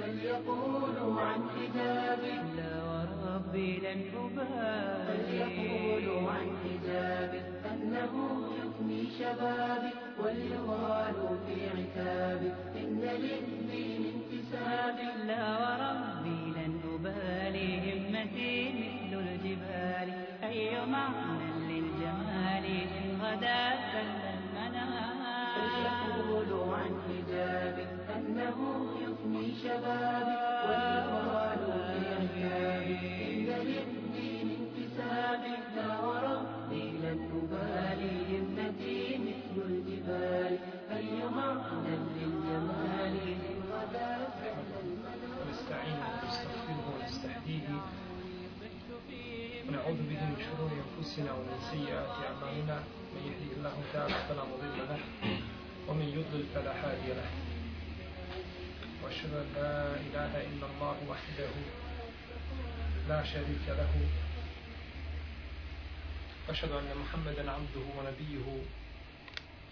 فليقولوا عن حجابي لا وربي لن أبالي. فليقولوا عن حجابي أنه يفني شبابي وليغالوا في عتابي إن للدين انتسابي لا وربي لن أبالي. همتي مثل الجبال. أي معنى للجمال إن غدا سل المنام أنه يفني شبابي في عتابي إن للدين انتسابي لا وربي لن أبالي همتي مثل الجبال أي معنى للجمال إن غدا سل المنام ونستعينه ونستغفره ونستهديه. ونعوذ به من شرور أنفسنا ومن سيئات أعمالنا. من يهده الله تعالى فلا مضل له ومن يضلل فلا هادي له. وأشهد أن لا إله إلا الله وحده لا شريك له. وأشهد أن محمدا عبده ونبيه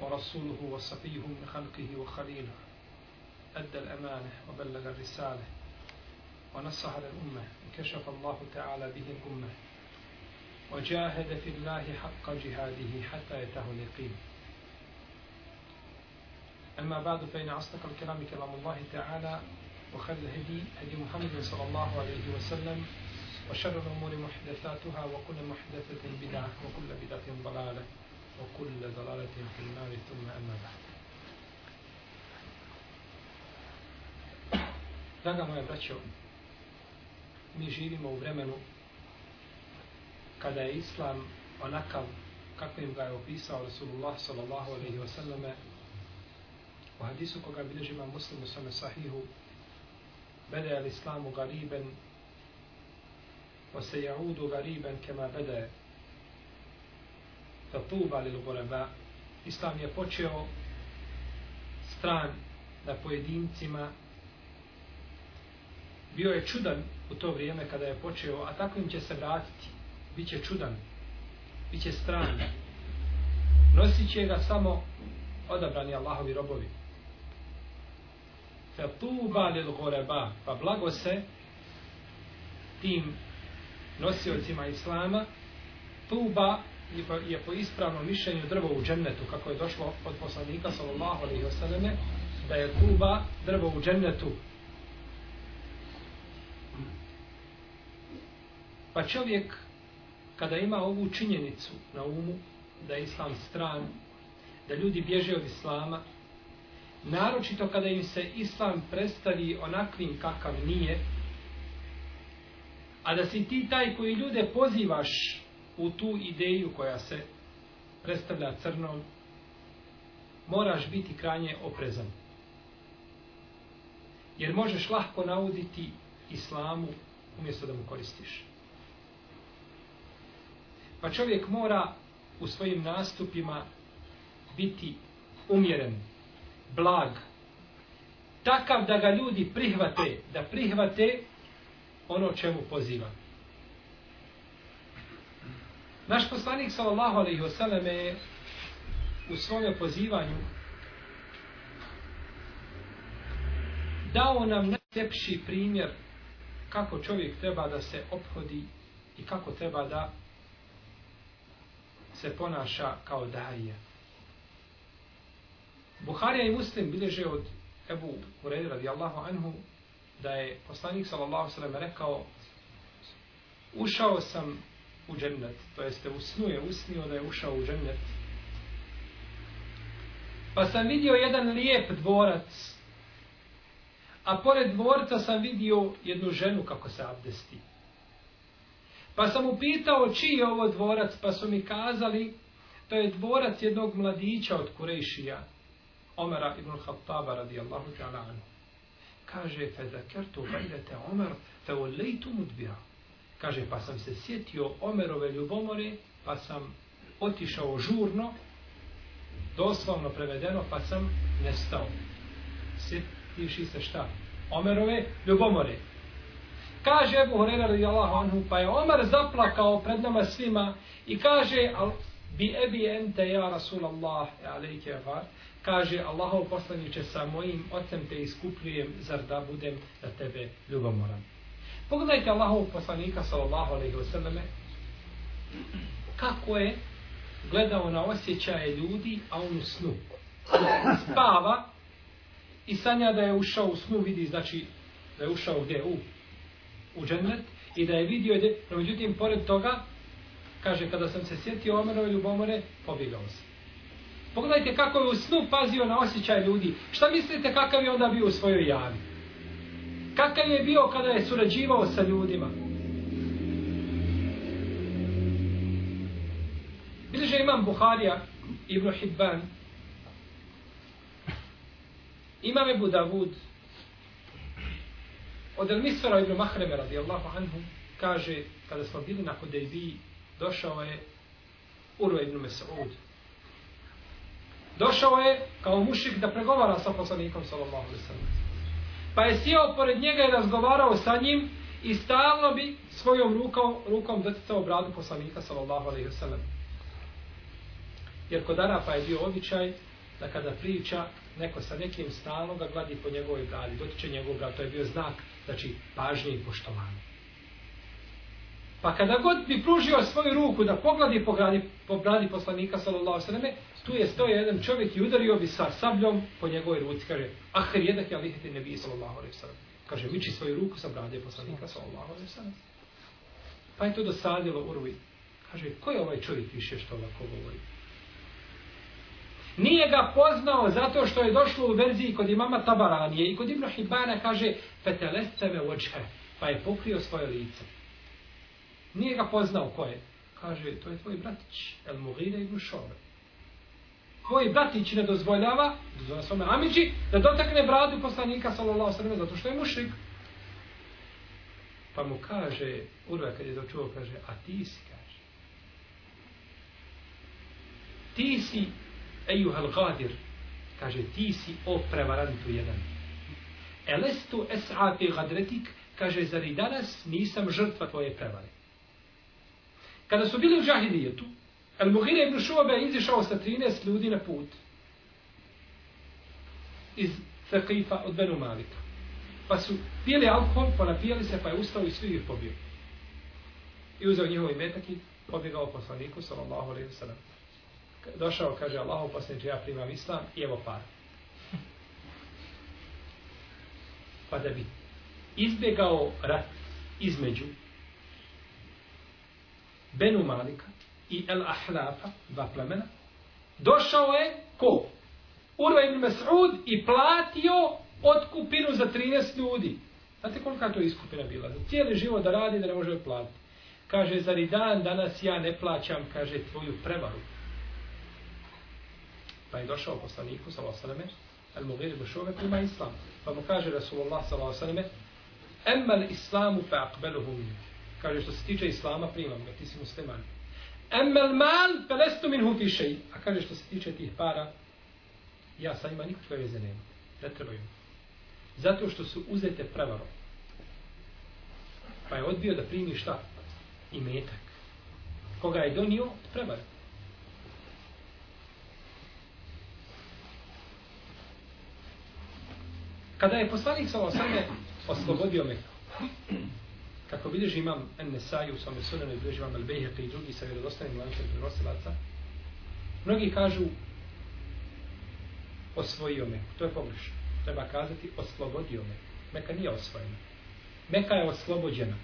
ورسوله وصفيه من خلقه وخليله. أدى الأمانة وبلغ الرسالة ونصح للأمة وكشف الله تعالى به الأمة وجاهد في الله حق جهاده حتى يتاه اليقين. أما بعد فإن أصدق الكلام كلام الله تعالى وخير الهدي هدي محمد صلى الله عليه وسلم وشر الأمور محدثاتها وكل محدثة بدعة وكل بدعة ضلالة وكل ضلالة في النار ثم أما بعد. Draga moja braćo, mi živimo u vremenu kada je Islam onakav kakvim ga je opisao Rasulullah sallallahu alaihi u hadisu koga bilježi ima muslimu svome sahihu bede al islamu gariben wa se jaudu gariben kema bede fa tuba Islam je počeo stran na pojedincima bio je čudan u to vrijeme kada je počeo, a tako im će se vratiti. Biće čudan, biće stran. Nosit će ga samo odabrani Allahovi robovi. Fe tuba lil goreba, pa blago se tim nosiocima Islama, tuba je po, je po ispravnom mišljenju drvo u džennetu, kako je došlo od poslanika sallallahu alaihi wasallam, da je tuba drvo u džennetu, Pa čovjek, kada ima ovu činjenicu na umu, da je islam stran, da ljudi bježe od islama, naročito kada im se islam predstavi onakvim kakav nije, a da si ti taj koji ljude pozivaš u tu ideju koja se predstavlja crnom, moraš biti krajnje oprezan. Jer možeš lahko nauditi islamu umjesto da mu koristiš. Pa čovjek mora u svojim nastupima biti umjeren, blag, takav da ga ljudi prihvate, da prihvate ono čemu poziva. Naš poslanik sallallahu alejhi ve selleme je u svome pozivanju dao nam najljepši primjer kako čovjek treba da se ophodi i kako treba da se ponaša kao daje. Buharija i Muslim bilježe od Ebu Hureyre radijallahu anhu da je poslanik sallallahu sallam rekao ušao sam u džennet, to jeste u snu je usnio da je ušao u džennet. Pa sam vidio jedan lijep dvorac, a pored dvorca sam vidio jednu ženu kako se abdesti. Pa sam upitao čiji je ovo dvorac, pa su mi kazali to je dvorac jednog mladića od Kurejšija, Omera ibn Khattaba radijallahu ta'ala anhu. Kaže, fe zakertu gajlete Omer, fe ulejtu mudbira. Kaže, pa sam se sjetio Omerove ljubomore, pa sam otišao žurno, doslovno prevedeno, pa sam nestao. Sjetivši se šta? Omerove ljubomore. Kaže Ebu Horeira radijallahu anhu, pa je Omer zaplakao pred nama svima i kaže, al, bi ebi ente ja Rasulallah, alejke var, kaže Allahov poslaniče sa mojim ocem te iskupljujem, zar da budem na tebe ljubomoran. Pogledajte Allahov poslanika sallallahu alejhi ve selleme kako je gledao na osjećaje ljudi, a on u snu. Spava i sanja da je ušao u snu, vidi znači da je ušao gdje u u džennet i da je vidio, gdje, no međutim, pored toga, kaže, kada sam se sjetio Omerove ljubomore, pobjegao sam. Pogledajte kako je u snu pazio na osjećaj ljudi. Šta mislite kakav je onda bio u svojoj javi? Kakav je bio kada je surađivao sa ljudima? Bilježe imam Buharija, Ibn Hibban, imam Ebu Davud, od El Misfera Ibn Mahreme radijallahu anhu, kaže, kada smo bili na Hudejbiji, došao je Urva ibn Mes'ud. Došao je kao mušik da pregovara sa poslanikom sallallahu alejhi ve sellem. Pa je sjeo pored njega i razgovarao sa njim i stalno bi svojom rukom, rukom doticao bradu poslanika sallallahu alejhi ve sellem. Jer kod Arapa je bio običaj da kada priča neko sa nekim stalno ga gladi po njegovoj bradi, dotiče njegov brad, to je bio znak, znači, pažnje i poštovanja. Pa kada god bi pružio svoju ruku da pogladi po, gradi, po bradi poslanika sallallahu sallame, tu je stoje jedan čovjek i udario bi sa sabljom po njegovoj ruci. Kaže, ahir jedak ja lihiti nebi sallallahu sallam. Kaže, miči svoju ruku sa brade poslanika sallallahu sallam. Pa je to dosadilo Urvi. Kaže, ko je ovaj čovjek više što ovako govori? Nije ga poznao zato što je došlo u verziji kod imama Tabaranije i kod Ibn Hibana kaže fetelesceve očhe, pa je pokrio svoje lice. Nije ga poznao ko je. Kaže, to je tvoj bratić, El Mughire ibn Šobe. Tvoj bratić ne dozvoljava, dozvoljava svome Amidži, da dotakne bradu poslanika, sallallahu sallam, zato što je mušrik. Pa mu kaže, Urve kad je to čuo, kaže, a ti si, kaže. Ti si, ejuhal gadir, kaže, ti si o prevarantu jedan. Elestu es'ati gadretik, kaže, zar i danas nisam žrtva tvoje prevare. Kada su bili u džahidijetu, El Mughire ibn Šuabe je izišao sa 13 ljudi na put iz Fekifa od Benu Malika. Pa su pijeli alkohol, ponapijeli se, pa je ustao i svi ih pobio. I uzeo njihovi metak i pobjegao poslaniku, sallallahu alaihi sallam. Došao, kaže Allah, poslaniče, ja primam islam i evo par. Pa da bi izbjegao rat između Benu Malika i El Ahlafa, dva plemena, došao je ko? Urva ibn Mas'ud i platio otkupinu za 13 ljudi. Znate kolika to iskupina bila? Za cijeli život da radi da ne može platiti. Kaže, zar i dan danas ja ne plaćam, kaže, tvoju prevaru. Pa je došao poslaniku, sallallahu alejhi ve selleme, al Mughir ibn Shu'ba prima islam. Pa mu kaže Rasulullah sallallahu alejhi ve selleme: "Amma al-islamu fa akbeluhu minu. Kaže, što se tiče islama, primam ga, ti si musliman. Emmel mal, pelestu min hufišej. A kaže, što se tiče tih para, ja sa njima nikakve veze nema. Ne trebaju. Zato što su uzete prevarom. Pa je odbio da primi šta? I metak. Koga je donio? Prevar. Kada je poslanik sa osame oslobodio Meku, kako vidiš imam Nesaju u svome sunanu i vidiš imam Al-Bejheqi i drugi sa vjerodostanim lancem prenosilaca, mnogi kažu osvojio me. To je pogrešno. Treba kazati oslobodio me. Meka nije osvojena. Meka je oslobođena.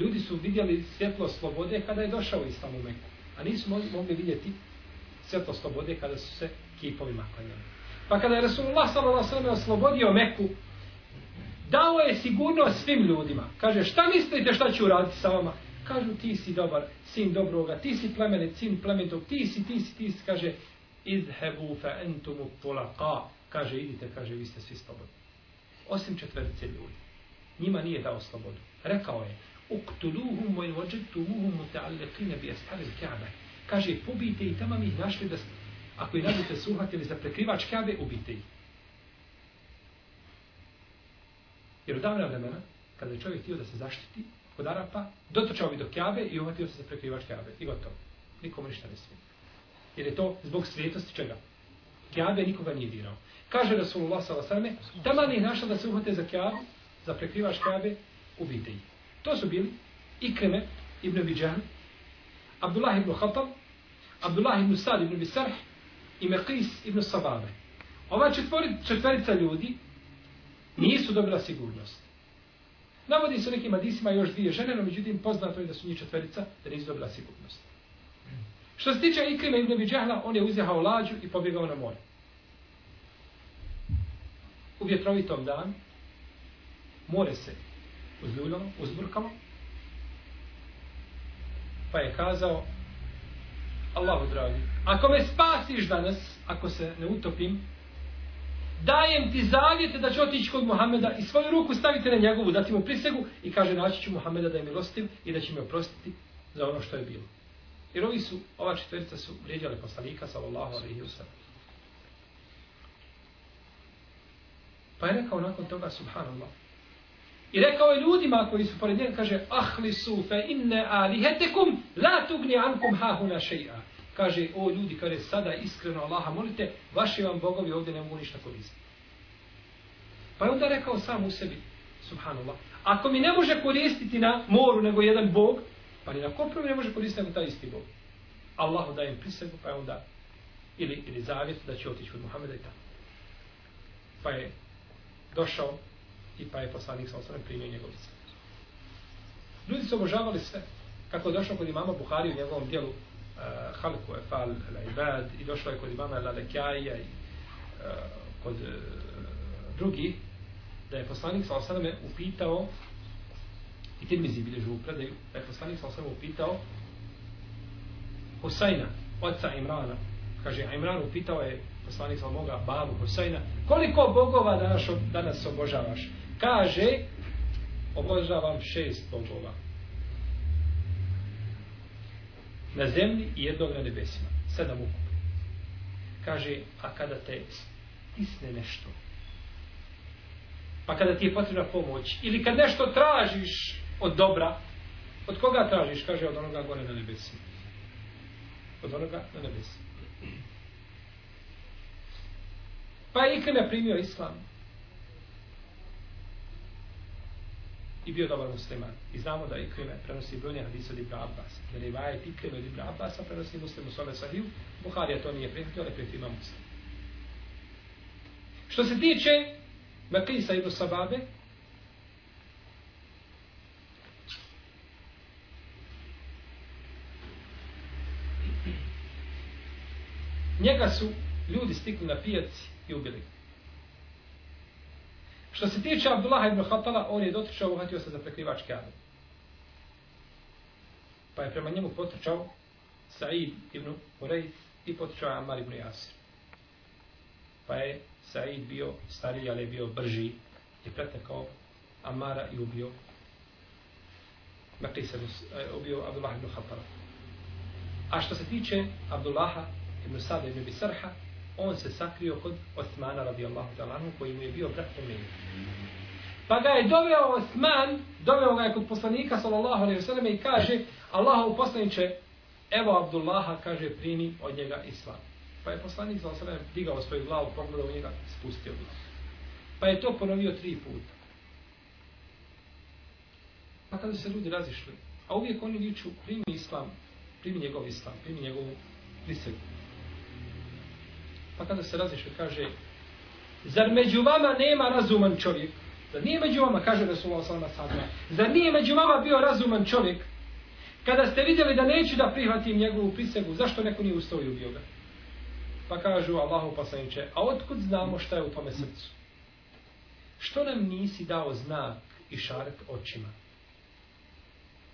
Ljudi su vidjeli svjetlo slobode kada je došao islam u Meku. A nisu mogli vidjeti svjetlo slobode kada su se kipovima klanjali. Pa kada je Resulullah s.a.v. oslobodio Meku, dao je sigurnost svim ljudima. Kaže, šta mislite šta ću uraditi sa vama? Kažu, ti si dobar, sin dobroga, ti si plemenit, sin plemenitog, ti si, ti si, ti si, kaže, idhebu fa entumu tulaqa. Kaže, idite, kaže, vi ste svi slobodni. Osim četvrtice ljudi. Njima nije dao slobodu. Rekao je, uktuluhum mojn vođetumuhum muta'alliqin bi estalil ka'be. Kaže, pobijte i tamo mi ih našli da, ako ih nađete suhatili za prekrivač ka'be, ubijte ih. Jer u davna vremena, kada je čovjek htio da se zaštiti od Arapa, dotrčao bi do Kjabe i uhvatio se za prekrivač Kjabe. I gotovo. Nikomu ništa ne smije. Jer je to zbog svijetosti čega? Kjabe nikoga nije dirao. Kaže Rasulullah s.a.v. Taman je našao da se uhvate za Kjabu, za prekrivač Kjabe, ubite ih. To su bili Ikreme ibn Abi Abdullah ibn Khattab, Abdullah ibn Sad ibn Bisarh i Meqis ibn Sababe. Ova četvorica ljudi nisu dobila sigurnost. Navodi se nekim hadisima još dvije žene, no međutim poznato je da su njih četverica, da nisu dobila sigurnost. Što se tiče Ikrima ibn Abi on je uzjehao lađu i pobjegao na more. U vjetrovitom dan, more se uzljuljalo, uzburkalo, pa je kazao, Allahu dragi, ako me spasiš danas, ako se ne utopim, dajem ti zavjete da će otići kod Muhameda i svoju ruku stavite na njegovu, dati mu prisegu i kaže naći ću Muhameda da je milostiv i da će me oprostiti za ono što je bilo. Jer ovi su, ova četverica su vrijeđali poslanika, sallallahu alaihi wa sallam. Pa je rekao nakon toga, subhanallah, I rekao je ljudima koji su pored njega, kaže, ahli su fe inne alihetekum, la tugni ankum hahuna šeja. Kaže, o ljudi, kaže, sada iskreno Allaha molite, vaši vam bogovi ovdje ne mogu ništa koristiti. Pa je onda rekao sam u sebi, subhanallah, ako mi ne može koristiti na moru nego jedan bog, pa ni na kopru ne može koristiti nego taj isti bog. Allahu dajem im prisegu, pa je onda, ili, ili zavjet da će otići od Muhammeda i tamo. Pa je došao i pa je poslanik sa osvrame primio njegov islam. Ljudi su obožavali sve. Kako je došao kod imama Buhari u njegovom dijelu Eh, Halku Efal Ibad i došao je kod imama Lalekjaja i eh, kod eh, drugi da je poslanik sa osaname upitao i ti mi zibilježu u predaju da je poslanik sa osaname upitao Husajna, oca Imrana. Kaže Imran upitao je poslanik sa moga babu Husajna koliko bogova danas, danas obožavaš? Kaže obožavam šest bogova. Na zemlji i jednog na nebesima. Sedam ukupno. kaže a kada te stisne nešto? Pa kada ti je potrebna pomoć? Ili kad nešto tražiš od dobra od koga tražiš? Kaže od onoga gore na nebesima. Od onoga na nebesima. Pa je ikada primio islam? I bio dobar musliman. I znamo da Ikrime prenosi brojne hadise od Ibra Abbas. Da ne vaje Ikrime od Ibra Abbas, prenosi muslim u svome sahiju. Buharija to nije prihvatio, ali prihvatio ima muslim. Što se tiče Mekisa ibn Sababe, njega su ljudi stikli na pijaci i ubili ga. Što se tiče Abdullah ibn Hatala, on je dotrčao, uhatio se za prekrivač Kabe. Pa je prema njemu potrčao Sa'id ibn Urejt i potrčao je Ammar ibn Jasir. Pa je Sa'id bio stariji, ali je bio brži i pretekao Ammara i ubio Makri eh, ubio Abdullah ibn Hatala. A što se tiče Abdullaha ibn Sada ibn Bisarha, on se sakrio kod Osmana radijallahu talanu koji mu je bio brat Umeir. Pa ga je doveo Osman, doveo ga je kod poslanika sallallahu alaihi wasallam i kaže Allahu poslaniće, evo Abdullaha, kaže, primi od njega islam. Pa je poslanik sallallahu alaihi wasallam digao svoju glavu, pogledao njega, spustio glavu. Pa je to ponovio tri puta. Pa kada se ljudi razišli, a uvijek oni viču, primi islam, primi njegov islam, primi njegovu prisegu. Pa kada se razišli, kaže, zar među vama nema razuman čovjek? Zar nije među vama, kaže Resulullah s.a.v. alejhi Zar nije među vama bio razuman čovjek? Kada ste vidjeli da neću da prihvatim njegovu prisegu, zašto neko nije ustao i ubio ga? Pa kažu Allahu poslanice, a otkud znamo šta je u tome srcu? Što nam nisi dao znak i šaret očima?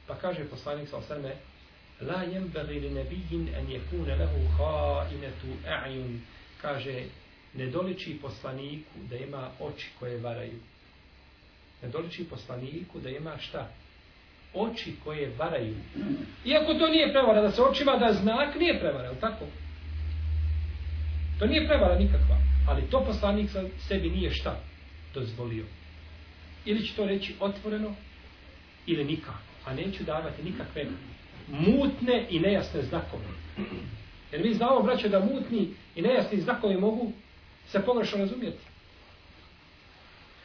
Pa kaže poslanik sa osrme, La yenbaghi li nabiyyin an yakuna lahu kha'inatu a'yun kaže, ne doliči poslaniku da ima oči koje varaju. Ne doliči poslaniku da ima šta? Oči koje varaju. Iako to nije prevara, da se očima da znak, nije prevara, je tako? To nije prevara nikakva. Ali to poslanik sa sebi nije šta dozvolio. Ili će to reći otvoreno, ili nikako. A neću davati nikakve mutne i nejasne znakove. Jer mi znamo, braće, da mutni i nejasni znakovi mogu se pogrešno razumjeti.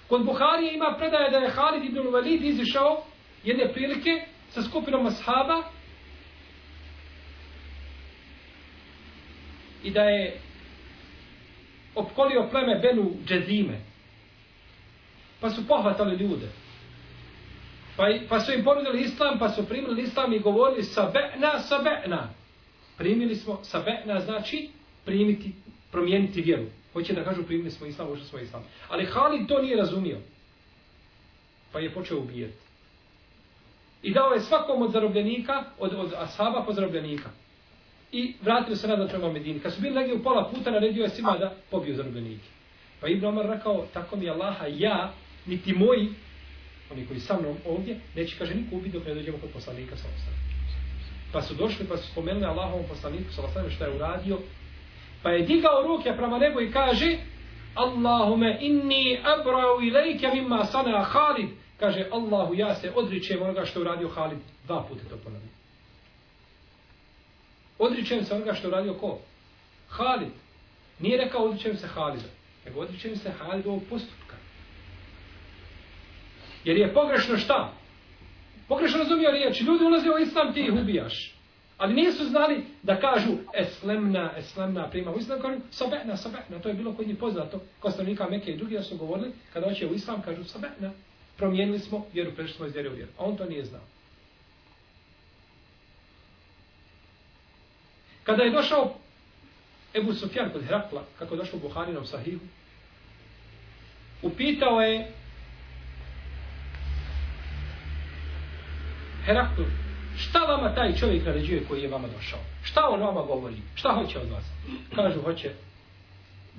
Kod Buharije ima predaje da je Halid ibn Walid izišao jedne prilike sa skupinom ashaba i da je opkolio pleme Benu Džezime. Pa su pohvatali ljude. Pa, pa su im ponudili islam, pa su primili islam i govorili sabe'na, sabe'na. Primili smo sabe'na, znači primiti, promijeniti vjeru. Hoće da kažu primili smo islam, ušli smo islam. Ali Halid to nije razumio. Pa je počeo ubijati. I dao je svakom od zarobljenika, od, od ashaba po zarobljenika. I vratio se nazad prema Medini. Kad su bili negdje u pola puta, naredio je svima da pobiju zarobljenike. Pa Ibn Omar rekao, tako mi Allaha, ja, niti moji, oni koji sa mnom ovdje, neće, kaže, niko ubiti dok ne dođemo kod poslanika sa osam. Pa su došli, pa su spomenuli Allahovom poslaniku sa osam šta je uradio. Pa je digao ruke prema nebu i kaže, Allahume inni abrau ilajke mimma sana Halid. Kaže, Allahu, ja se odričem onoga što je uradio Halid. Dva puta to ponavljam. Odričem se onoga što je uradio ko? Halid. Nije rekao odričem se Halida, nego odričem se Halidovog postupka. Jer je pogrešno šta? Pogrešno razumio riječ. Ljudi ulaze u islam, ti ih ubijaš. Ali nisu znali da kažu eslemna, eslemna, prima u islam, kažu sabena, sabena. To je bilo kod njih poznato. Kod stanovnika Mekke i drugi da su govorili, kada hoće u islam, kažu sabena. Promijenili smo vjeru, prešli smo iz vjeru u vjeru. A on to nije znao. Kada je došao Ebu Sufjan kod Herakla, kako je došao u Buharinom sahihu, upitao je Heraklu, šta vama taj čovjek naređuje koji je vama došao? Šta on vama govori? Šta hoće od vas? Kažu, hoće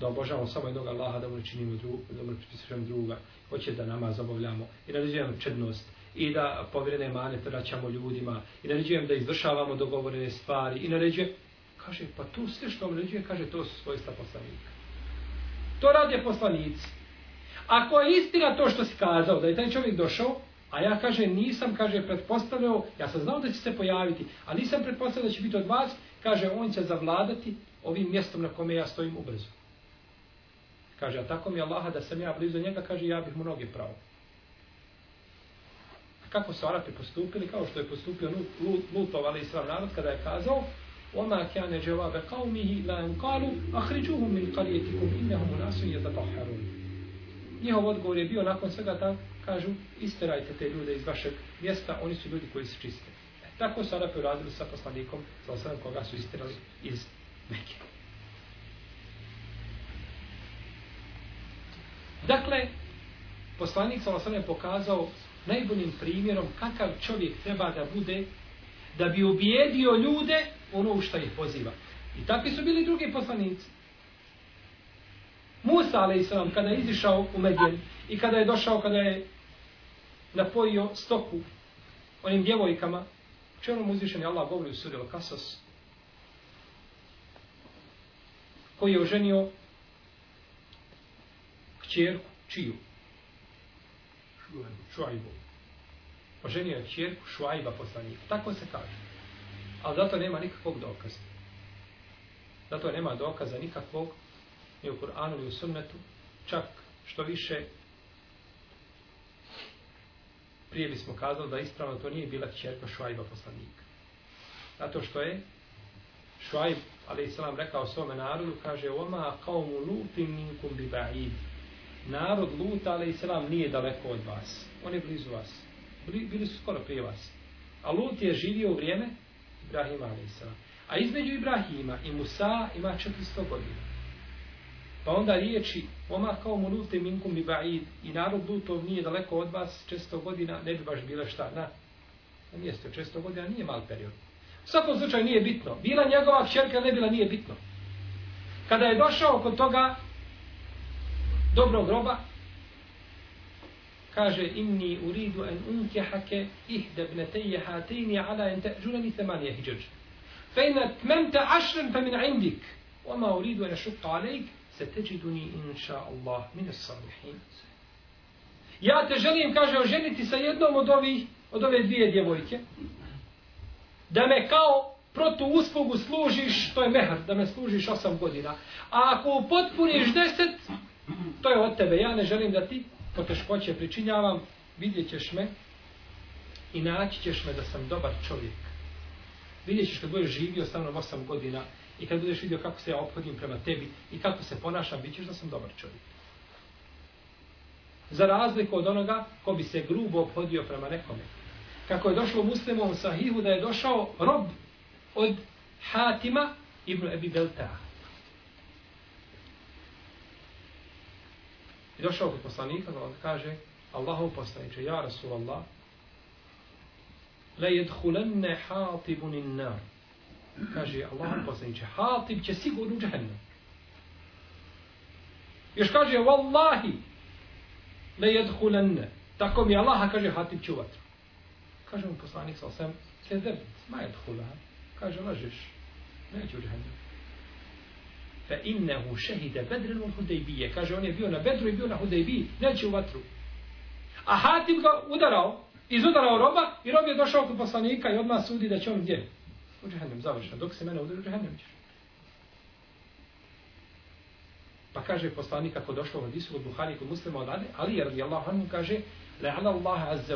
da obožavamo samo jednog Allaha, da mu činimo drugo, da mu pripisujemo druga, hoće da nama zabavljamo i naređujemo čednost i da povjerene mane vraćamo ljudima i naređujem da izvršavamo dogovorene stvari i naređujem Kaže, pa tu sve što naređuje, kaže, to su svojstva poslanika. To rade poslanici. Ako je istina to što si kazao, da je taj čovjek došao, a ja, kaže, nisam, kaže, pretpostavljao, ja sam znao da će se pojaviti, a nisam pretpostavljao da će biti od vas, kaže, on će zavladati ovim mjestom na kome ja stojim ubrzo. Kaže, a tako mi je Allaha da sam ja blizu njega, kaže, ja bih mu noge pravo. A kako su Arapi postupili? Kao što je postupio Lutov, ali islam narod, kada je kazao, وما كان جواب قومه إلا أن قالوا أخرجوهم من قريتكم إنهم ناس يتطهرون njihov odgovor je bio nakon svega da kažu isterajte te ljude iz vašeg mjesta, oni su ljudi koji se čiste. E, tako su Arapi uradili sa poslanikom, sa osadom koga su isterali iz Mekke. Dakle, poslanik sa osadom je pokazao najboljim primjerom kakav čovjek treba da bude da bi ubijedio ljude ono u što ih poziva. I takvi su bili drugi poslanici. Musa, ali kada je izišao u Medjen i kada je došao, kada je napojio stoku onim djevojkama, če onom uzvišen je Allah govori u suri Al-Kasas, koji je oženio kćerku, čiju? Šuajbu. Oženio je kćerku Šuajba poslanika. Tako se kaže. Ali zato nema nikakvog dokaza. Zato nema dokaza nikakvog ni u Kur'anu ni u sunnetu. Čak što više prije bismo kazali da ispravno to nije bila čerka Šuajba poslanika. Zato što je Šuajb, ali i salam rekao svome narodu, kaže Oma kaumu lutim minkum bi ba'id. Narod Luta, ali i salam, nije daleko od vas. On je blizu vas. Bili bili su skoro prije vas. A Lut je živio u vrijeme Ibrahima a.s. A između Ibrahima i Musa ima 400 godina. Pa onda riječi, oma kao mu lute minkum bi ba'id, i narod lutov nije daleko od vas često godina, ne bi baš bila šta, na, na mjesto Često godina, nije mal period. U svakom slučaju nije bitno. Bila njegova čerka, ne bila, nije bitno. Kada je došao kod toga dobrog groba, kaže inni uridu an unkihake ihda bneteje hatini ala an ta'jurani thamaniya hijaj fa in atmamta 10 fa min 'indik wa ma uridu an alejk satajiduni insha Allah min as-salihin Ja te želim, kaže, oženiti sa jednom od ovih, od ove dvije djevojke, da me kao protu uslugu služiš, to je mehar, da me služiš osam godina. A ako potpuniš deset, to je od tebe. Ja ne želim da ti poteškoće pričinjavam, vidjet ćeš me i naći ćeš me da sam dobar čovjek. Vidjet ćeš kad budeš živio sa mnom osam godina i kad budeš vidio kako se ja ophodim prema tebi i kako se ponašam, bit ćeš da sam dobar čovjek. Za razliku od onoga ko bi se grubo ophodio prema nekome. Kako je došlo muslimom sahihu da je došao rob od Hatima ibn Ebi Belta. I došao kod poslanika, da kaže, Allahov poslaniče, ja Rasulallah, la yedhulenne hatibun in nar. Kaže, Allah poslaniče, hatib će sigurno u džahennem. Još kaže, wallahi, ne jedhulenne. Tako mi Allah kaže, hatib će u vatru. Kaže mu poslanik sa osam, kedeb, ma yedhulenne. Kaže, lažeš, neće u džahennem. Fa innehu šehide bedren u hudejbije. Kaže, on je bio na bedru i bio na hudejbiji, neće u vatru. A Hatim ga udarao, izudarao roba i rob je došao kod poslanika i odmah sudi da će on gdje? u džehennem, završeno. Dok se mene udari u džehennem ćeš. Pa kaže poslanik kako došlo u hadisu od Buhari kod muslima od Ade, Ali je Allah anhu kaže لَعَلَى اللَّهَ عَزَّ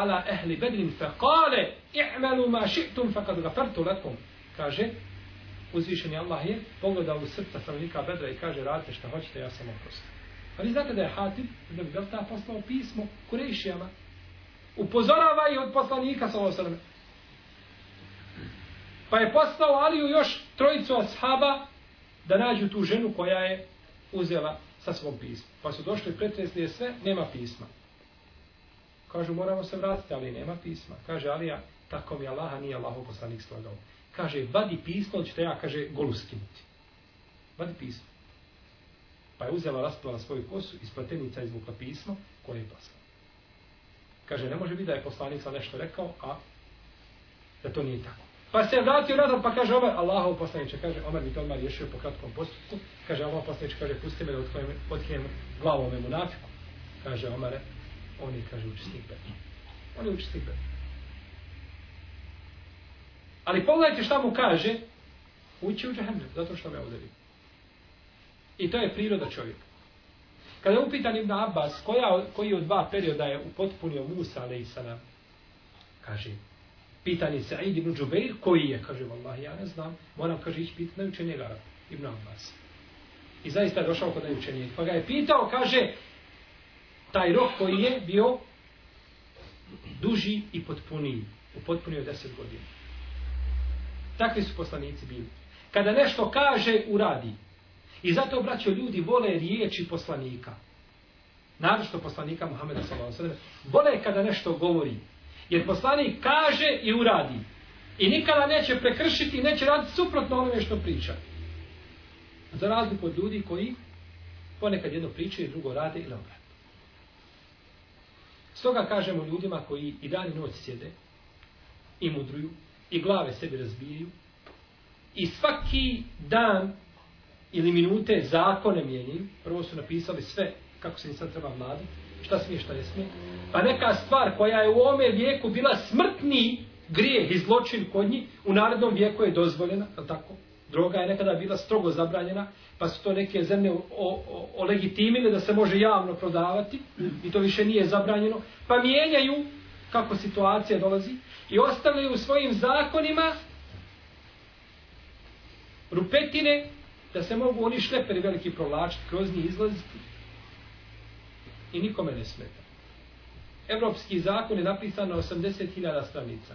ala ehli bedrin fe kale i'malu ma ši'tum fe kad gafartu lakum. Kaže, uzvišen je Allah je pogledao u srca stanovnika Bedra i kaže radite šta hoćete, ja sam oprostan. Ali znate da je Hatib, da bi Belta poslao pismo Kurejšijama. upozorava i od poslanika sallallahu alejhi pa je poslao Aliju još trojicu ashaba da nađu tu ženu koja je uzela sa svog pisma. Pa su došli i pretresli je sve, nema pisma. Kažu, moramo se vratiti, ali nema pisma. Kaže Alija, tako mi Allaha nije Allaho poslanik slagao. Kaže, vadi pismo, ćete ja, kaže, golu skinuti. Vadi pismo. Pa je uzela, rasplala svoju kosu, iz pletenica izvukla pismo, koje je poslao. Kaže, ne može biti da je poslanik sa nešto rekao, a da to nije tako. Pa se vratio nazad, pa kaže Omer, Allahov poslaniče, kaže, Omer mi to odmah riješio po kratkom postupku, kaže, Allahov poslaniče, kaže, pusti me da otkrijem otkrijem glavu ovome munafiku. Kaže, Omer, on je, kaže, učestnik bedra. On je učestnik bedra. Ali pogledajte šta mu kaže, ući u džahennem, zato što me udario. I to je priroda čovjeka. Kada je upitan Ibn Abbas, koja, koji od dva perioda je upotpunio Musa, ale i sana, kaže, pitanje Sa'id ibn Džubeir, koji je, kaže, vallahi, ja ne znam, moram, kaže, ići pitati najučenijeg Arab, Ibn Abbas. I zaista je došao kod najučenijeg. Pa ga je pitao, kaže, taj rok koji je bio duži i potpuniji, upotpunio deset godina. Takvi su poslanici bili. Kada nešto kaže, uradi. I zato, braćo, ljudi vole riječi poslanika. Naravno poslanika Muhammeda s.a.v. Vole kada nešto govori. Jer poslanik kaže i uradi. I nikada neće prekršiti, neće raditi suprotno onome što priča. Za razliku od ljudi koji ponekad jedno pričaju i drugo rade ili obrat. Stoga kažemo ljudima koji i dan i noć sjede i mudruju i glave sebi razbijaju i svaki dan ili minute zakone mijenjaju. Prvo su napisali sve kako se im sad treba vladati šta smije, šta ne smije. Pa neka stvar koja je u ome vijeku bila smrtni grijeh i zločin kod njih, u narednom vijeku je dozvoljena, je tako? Droga je nekada bila strogo zabranjena, pa su to neke zemlje olegitimile da se može javno prodavati i to više nije zabranjeno. Pa mijenjaju kako situacija dolazi i ostavljaju u svojim zakonima rupetine da se mogu oni šleperi veliki provlačiti kroz njih izlaziti i nikome ne smeta. Evropski zakon je napisan na 80.000 stranica.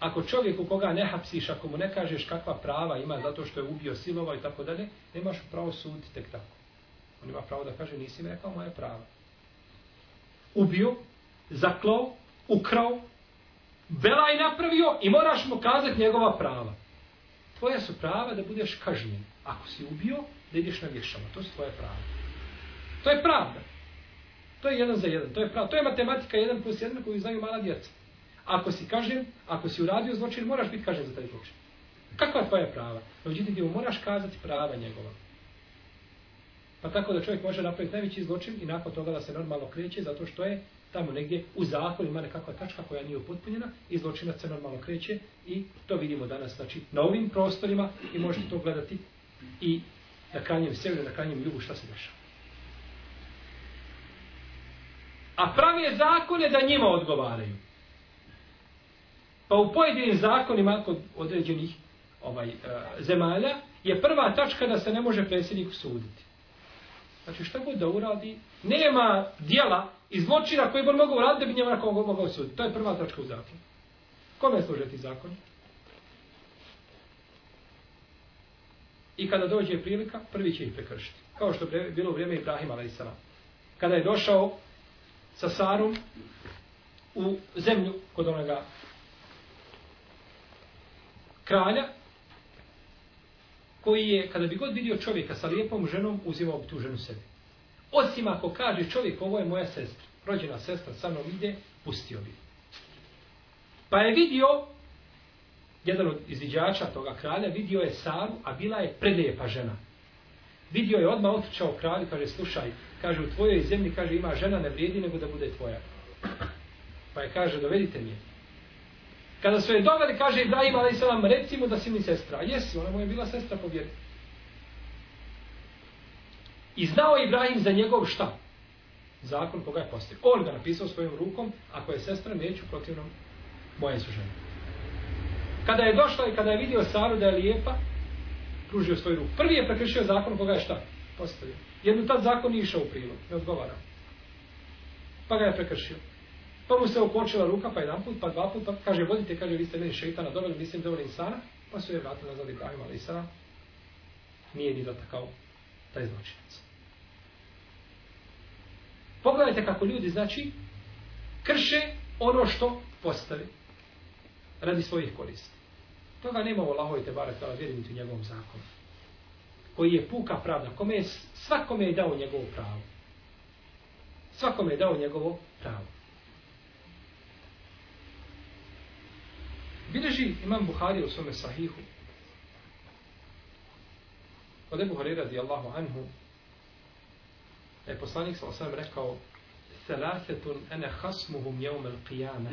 Ako čovjek u koga ne hapsiš, ako mu ne kažeš kakva prava ima zato što je ubio silova i tako dalje, nemaš pravo suditi tek tako. On ima pravo da kaže, nisi mi rekao moje prava. Ubio, zaklao, ukrao, belaj napravio i moraš mu kazati njegova prava. Tvoja su prava da budeš kažnjen. Ako si ubio, da ideš na vješama. To su tvoje prava. To je pravda. To je jedan za jedan. To je pravda. To je matematika jedan plus jedan koju znaju mala djeca. Ako si kažem, ako si uradio zločin, moraš biti kažen za taj zločin. Kakva je tvoja prava? No, međutim, ti mu moraš kazati prava njegova. Pa tako da čovjek može napraviti najveći zločin i nakon toga da se normalno kreće zato što je tamo negdje u zakonu ima nekakva tačka koja nije upotpunjena i zločinac se normalno kreće i to vidimo danas znači na ovim prostorima i možete to gledati i na krajnjem sjeveru, na krajnjem jugu šta se dešava. A pravi zakone da njima odgovaraju. Pa u pojedinim zakonima kod određenih ovaj, e, zemalja je prva tačka da se ne može predsjednik suditi. Znači šta god da uradi, nema dijela i zločina koji bi on mogao uraditi da bi njema nekog mogao suditi. To je prva tačka u zakonu. Kome služe ti zakoni? I kada dođe prilika, prvi će ih prekršiti. Kao što je bilo u vrijeme Ibrahima a.s. Kada je došao sa Sarom u zemlju kod onoga kralja, koji je, kada bi god vidio čovjeka sa lijepom ženom, uzimao bi tu ženu sebi. Osim ako kaže čovjek, ovo je moja sestra, rođena sestra, sa mnom ide, pustio bi. Pa je vidio, jedan od izviđača toga kralja, vidio je Saru, a bila je prelijepa žena. Vidio je odmah otrčao kralj, kaže, slušaj, kaže, u tvojoj zemlji, kaže, ima žena, ne vrijedi nego da bude tvoja. Pa je kaže, dovedite mi je. Kada su je doveli, kaže Ibrahim, ali se vam recimo da si mi sestra. A jesi, ona mu je bila sestra po vjeri. I znao je Ibrahim za njegov šta? Zakon koga je postavio. On ga napisao svojom rukom, ako je sestra, neću protivno moje su žene. Kada je došla i kada je vidio Saru da je lijepa, pružio svoj ruku. Prvi je prekršio zakon koga je šta? Postavio. Jednu tad zakon nije išao u prilog, ne odgovara. Pa ga je prekršio. Pa mu se okočila ruka, pa jedan put, pa dva put, pa kaže, vodite, kaže, vi ste meni šeitana doveli, mislim, doveli insana, pa su je vratili nazad Ibrahim, ali insana nije ni dotakao taj zločinac. Pogledajte kako ljudi, znači, krše ono što postavi radi svojih koristi. Toga nema u Allahovi te barek, ali vjerim u njegovom zakonu. Koji je puka pravda. Kome je, svakome je dao njegovo pravo. Svakome je dao njegovo pravo. Bileži imam Buhari u svome sahihu. Od Ebu Horeira radijallahu anhu da je poslanik sa osam rekao Thalathetun ene hasmuhum jeumel qiyame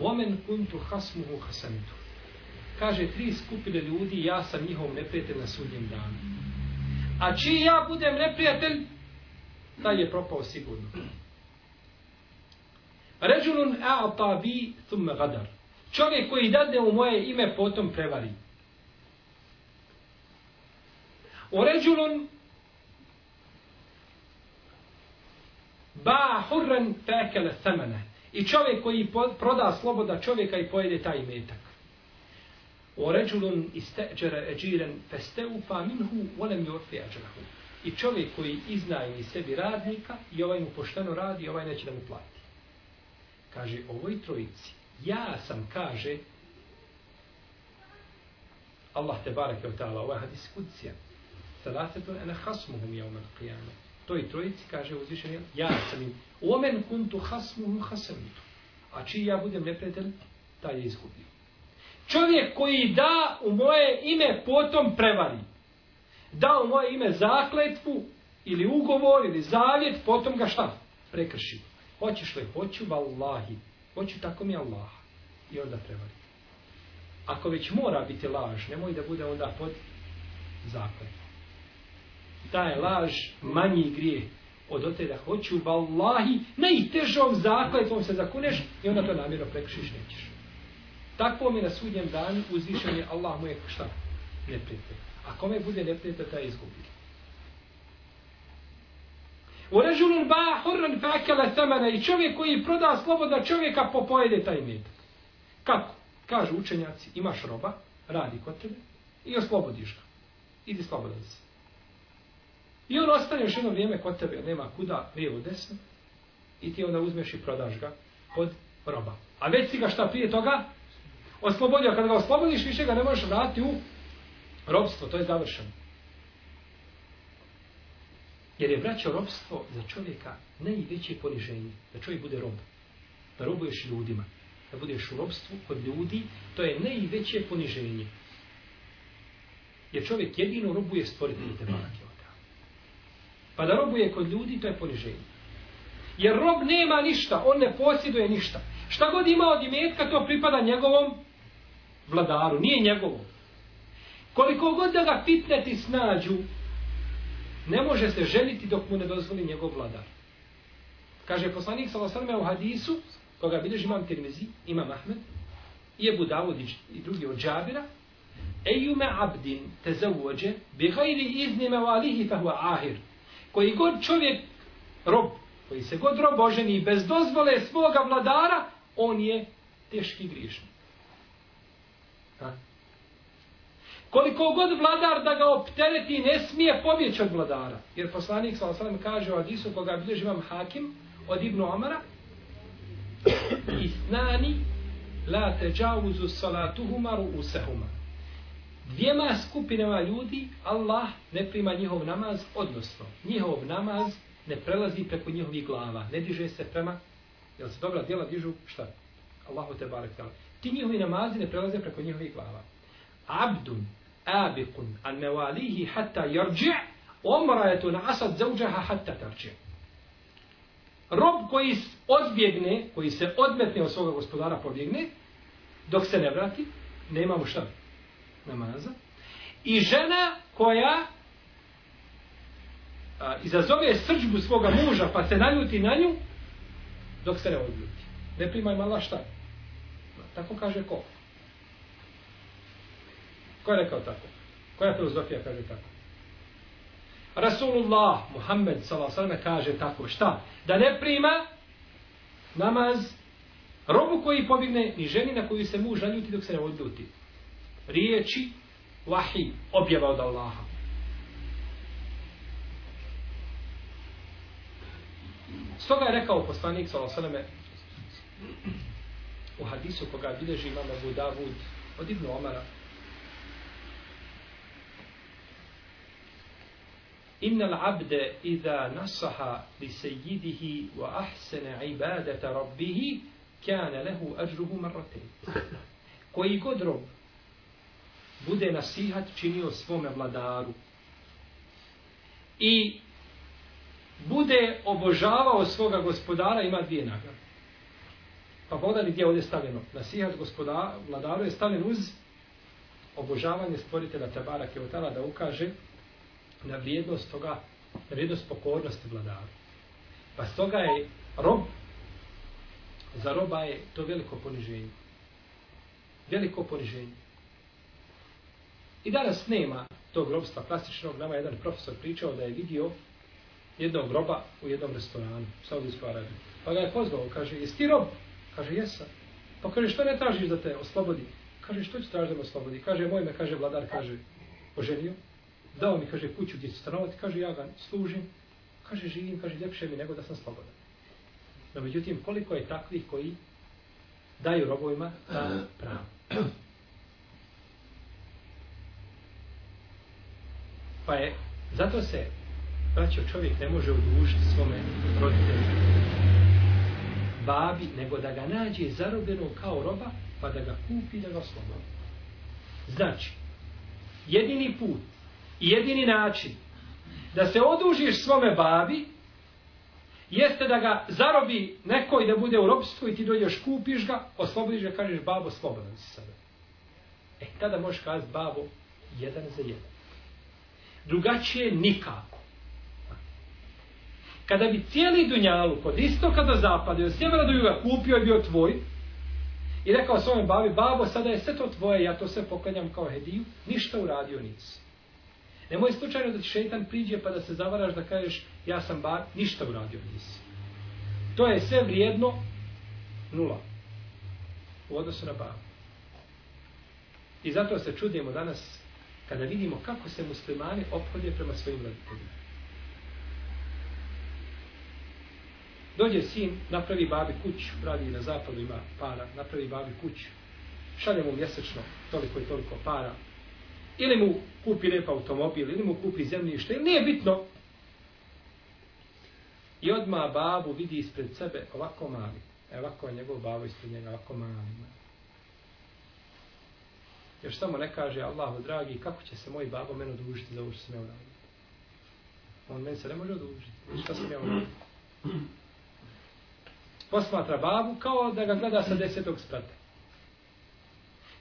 Omen kuntu hasmuhu hasamitu Kaže, tri skupine ljudi, ja sam njihov neprijatelj na sudnjem danu. A čiji ja budem neprijatelj, taj je propao sigurno. Ređulun a'ta bi thumme gadar. Čovjek koji dadne u moje ime, potom prevari. O ređulun ba hurren fekele semene. I čovjek koji proda sloboda čovjeka i pojede taj metak. O ređulun isteđere eđiren festeufa minhu volem jorfi. I čovjek koji iznajmi sebi radnika i ovaj mu pošteno radi i ovaj neće da mu plati. Kaže, ovoj trojici ja sam, kaže, Allah te barake od ta'ala, ovaj hadis kucija, salasetun ene hasmuhum je umen qiyama. Trojici, kaže uzvišen, ja sam im, omen kuntu hasmuhum hasamitu. A čiji ja budem neprijatelj, taj je izgubio. Čovjek koji da u moje ime potom prevari. Da u moje ime zakletvu ili ugovor ili zavjet, potom ga šta? Prekrši. Hoćeš li? Hoću, vallahi. Hoću tako mi Allah. I onda prevari. Ako već mora biti laž, nemoj da bude onda pod zakletvom. Ta je laž manji grije od ote da hoću vallahi najtežom zakletvom se zakuneš i onda to namjerno prekršiš nećeš. Takvo mi na sudnjem danu uzvišen je Allah mu je šta? Neprijatelj. A kome bude neprijatelj, taj izgubi. U režulun ba hurran fakele temene i čovjek koji proda sloboda čovjeka popojede taj med. Kako? Kažu učenjaci, imaš roba, radi kod tebe i oslobodiš ga. Idi slobodan se. I on ostane još jedno vrijeme kod tebe, nema kuda, lijevo, desno, i ti onda uzmeš i prodaš ga pod roba. A već si ga šta prije toga oslobodio. Kada ga oslobodiš, više ga ne možeš vratiti u robstvo, to je završeno. Jer je braćo robstvo za čovjeka najveće poniženje. Da čovjek bude rob. Da robuješ ljudima. Da budeš u robstvu kod ljudi, to je najveće poniženje. Jer čovjek jedino robuje stvoritelj te barake. Pa da robuje kod ljudi, to je poniženje. Jer rob nema ništa, on ne posjeduje ništa. Šta god ima od imetka, to pripada njegovom vladaru, nije njegovo. Koliko god da ga fitneti snađu, ne može se ženiti dok mu ne dozvoli njegov vladar. Kaže poslanik Salasarme u hadisu, koga bilježi imam Tirmizi, imam Ahmed, i Ebu Davud i drugi od Džabira, Ejume abdin te zauđe, bihajri iznime izni me valihi fahu ahir. Koji god čovjek, rob, koji se god rob oženi bez dozvole svoga vladara, on je teški griješnik. Ha? Koliko god vladar da ga optereti, ne smije pobjeći od vladara. Jer poslanik s.a.v. kaže u Adisu, koga bilježi vam hakim, od Ibnu Omara, Isnani la teđavuzu salatuhuma ru'usahuma. Dvijema skupinama ljudi Allah ne prima njihov namaz, odnosno njihov namaz ne prelazi preko njihovih glava, ne diže se prema, jel se dobra djela dižu, šta? Allahu te barek. Ti njihovi namazi ne prelaze preko njihovih glava. Abdun abiqun an mawalihi hatta yarđi' omrajetun asad zawjaha hatta tarji' rob koji odbjegne, koji se odmetne od svoga gospodara pobjegne, dok se ne vrati, nema mu šta namaza. I žena koja a, izazove srđbu svoga muža, pa se naljuti na nju, dok se ne odljuti. Ne primaj mala šta. Tako kaže ko? Ko je rekao tako? Koja filozofija kaže tako? Rasulullah Muhammed s.a.v. kaže tako šta? Da ne prima namaz robu koji pobigne ni ženi na koju se muž naljuti dok se ne odljuti. Riječi vahi objava od Allaha. Stoga je rekao poslanik s.a.v. u hadisu koga bilježi imam Abu Davud od Ibnu Omara Inna l'abde iza nasaha li sejidihi wa ahsene ibadata rabbihi, kjane lehu ažruhu marrate. Koji god rob bude nasihat činio svome vladaru i bude obožavao svoga gospodara, ima dvije nagrade. Pa, pa pogledali gdje je ovdje stavljeno. Nasihat gospodara, vladaru je stavljen uz obožavanje stvoritela Tabara Kevotala da ukaže na vrijednost toga, na vrijednost pokornosti vladaru. Pa stoga je rob, za roba je to veliko poniženje. Veliko poniženje. I danas nema tog robstva klasičnog. Nama jedan profesor pričao da je vidio jednog roba u jednom restoranu u Saudijskoj Arabiji. Pa ga je pozvao, kaže, jesi ti rob? Kaže, jesam. Pa kaže, što ne tražiš da te oslobodi? Kaže, što ću tražiti da me oslobodi? Kaže, moj me, kaže, vladar, kaže, oženio dao mi, kaže, kuću gdje stanovati, kaže, ja ga služim, kaže, živim, kaže, ljepše mi nego da sam slobodan. No, međutim, koliko je takvih koji daju robovima ta pravo. Pa je, zato se, braćo, čovjek ne može odužiti svome roditelju, babi, nego da ga nađe zarobljeno kao roba, pa da ga kupi, da ga oslobodi. Znači, jedini put jedini način da se odužiš svome babi jeste da ga zarobi neko i da bude u robstvu i ti dođeš, kupiš ga, oslobodiš ga, kažeš babo, slobodan si sada. E, tada možeš kazati babo, jedan za jedan. Drugačije nikako. Kada bi cijeli dunjalu kod istoka do zapada i od sjevera do juga kupio i bio tvoj i rekao svome babi, babo, sada je sve to tvoje, ja to sve poklanjam kao hediju, ništa uradio nisi. Nemoj slučajno da ti šeitan priđe pa da se zavaraš da kažeš ja sam bar, ništa uradio nisi. To je sve vrijedno nula u odnosu na babu. I zato se čudimo danas kada vidimo kako se muslimani obhodje prema svojim roditeljima. Dođe sin, napravi babi kuću, radi na zapadu, ima para, napravi babi kuću, šalje mu mjesečno toliko i toliko para, ili mu kupi lep automobil, ili mu kupi zemljište, ili nije bitno. I odma babu vidi ispred sebe ovako mali. E ovako je njegov babo ispred njega, ovako mali. Još samo ne kaže Allahu dragi, kako će se moj babo meni odužiti za ovo što sam ja uradio. On meni se ne može odužiti. Šta sam ja uradio? Posmatra babu kao da ga gleda sa desetog sprata.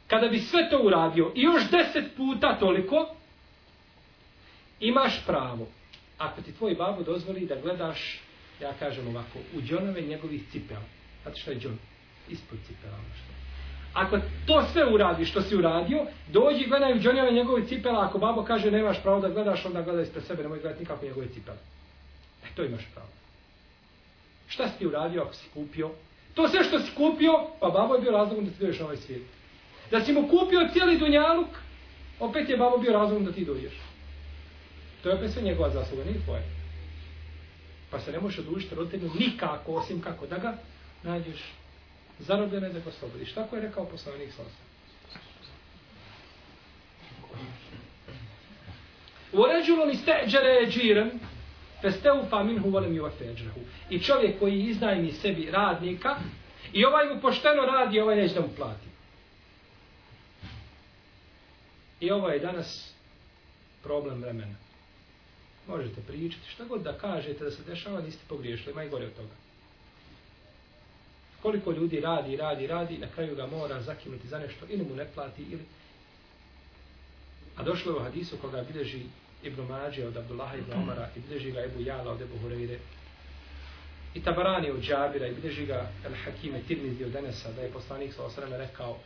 Kada bi sve to uradio i još deset puta toliko, imaš pravo. Ako ti tvoj babo dozvoli da gledaš, ja kažem ovako, u džonove njegovih cipela. Zato što je džon? Ispod cipela. ono što. Ako to sve uradi što si uradio, dođi i gledaj u džonove njegove cipela. Ako babo kaže nemaš pravo da gledaš, onda gledaj ispred sebe, nemoj gledati nikako njegove cipele. E, to imaš pravo. Šta si ti uradio ako si kupio? To sve što si kupio, pa babo je bio razlogom da ti dođeš na ovaj svijet. Da si mu kupio cijeli dunjaluk, opet je babo bio razum da ti dođeš. To je opet sve njegova zasluga, nije tvoja. Pa se ne možeš odužiti roditelju nikako, osim kako da ga nađeš zarobljene da ga oslobodiš. Tako je rekao poslanik Salosa. Uređulon isteđere džiren, festeufa minhu volem ju afeđrehu. I čovjek koji iznajmi sebi radnika, i ovaj mu pošteno radi, ovaj neće da mu plati. I ovo je danas problem vremena. Možete pričati, šta god da kažete da se dešava, niste pogriješili, ima i gore od toga. Koliko ljudi radi, radi, radi, na kraju ga mora zakinuti za nešto, ili mu ne plati, ili... A došlo je u hadisu koga bilježi Ibn Mađe od Abdullaha ibn Omara i bilježi ga Ebu Jala od Ebu Hureyre i Tabarani od Džabira i bilježi ga El Hakime Tirmizi od Enesa da je poslanik sa osreme rekao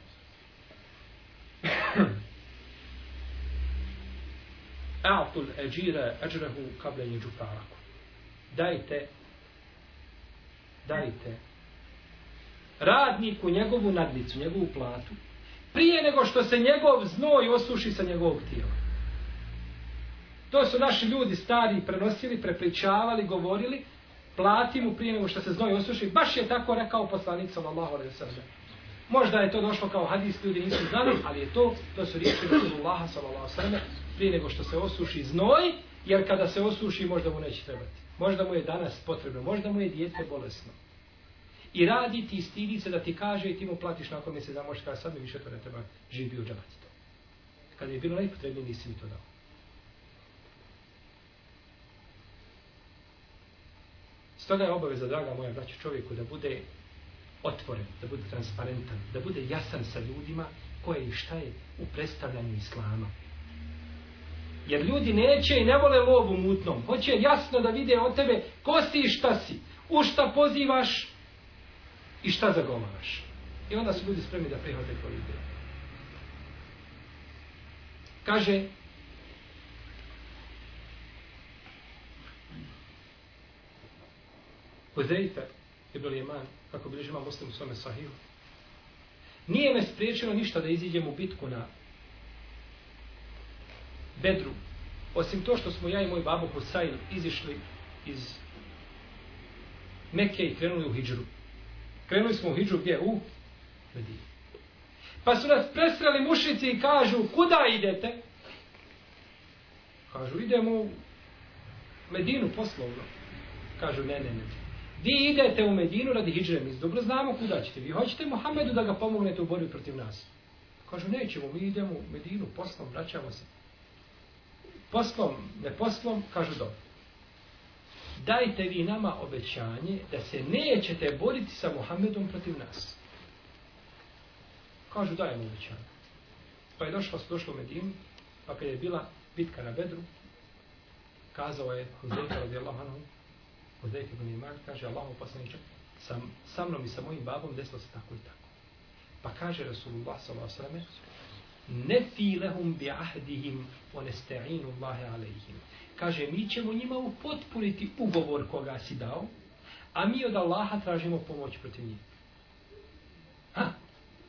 A'tul eđire eđrehu kablenju džufaraku. Dajte, dajte radniku njegovu nadnicu, njegovu platu, prije nego što se njegov znoj osuši sa njegovog tijela. To su naši ljudi stari prenosili, prepričavali, govorili, plati mu prije nego što se znoj osuši. Baš je tako rekao poslanik sallallahu alejhi ve sellem. Možda je to došlo kao hadis, ljudi nisu znali, ali je to, to su riječi Rasulullaha sallallahu alejhi ve sellem prije nego što se osuši znoj, jer kada se osuši možda mu neće trebati. Možda mu je danas potrebno, možda mu je dijete bolesno. I radi ti stidi se da ti kaže i ti mu platiš nakon mjesec da možeš kada sad mi više to ne treba, živ bio džabac to. Kada je bilo najpotrebnije nisi mi to dao. Stoga je obaveza, draga moja braća, čovjeku da bude otvoren, da bude transparentan, da bude jasan sa ljudima koje i šta je u predstavljanju islama. Jer ljudi neće i ne vole lovu mutnom. Hoće jasno da vide od tebe ko si i šta si. U šta pozivaš i šta zagovaraš. I onda su ljudi spremni da prihvate tvoju ideju. Kaže, Huzeife, Ibn Lijeman, kako bi ima muslim u svome sahiju. nije me spriječilo ništa da iziđem u bitku na Bedru, osim to što smo ja i moj babo Husayn izišli iz Mekke i krenuli u Hidžru. Krenuli smo u Hidžru gdje? U Medinu. Pa su nas presreli mušici i kažu, kuda idete? Kažu, idemo u Medinu poslovno. Kažu, ne, ne, ne. Vi idete u Medinu radi Hidžre, mi dobro znamo kuda ćete. Vi hoćete Muhammedu da ga pomognete u borbi protiv nas. Kažu, nećemo, mi idemo u Medinu poslom, vraćamo se poslom, ne poslom, kažu dobro. Dajte vi nama obećanje da se nećete boriti sa Muhammedom protiv nas. Kažu dajemo obećanje. Pa je došlo, došlo u Medinu, pa kad je bila bitka na Bedru, kazao je Huzeyfa radijallahu anhu, Huzeyfa ibn Iman kaže Allahu poslaniče, sam, sa mnom i sa mojim babom desilo se tako i tako. Pa kaže Rasulullah s.a.v. Ne fi lehum bi ahdihim o nesta'inu Allahe alaihim. Kaže, mi ćemo njima upotpuniti ugovor koga si dao, a mi od Allaha tražimo pomoć protiv njih. Ha?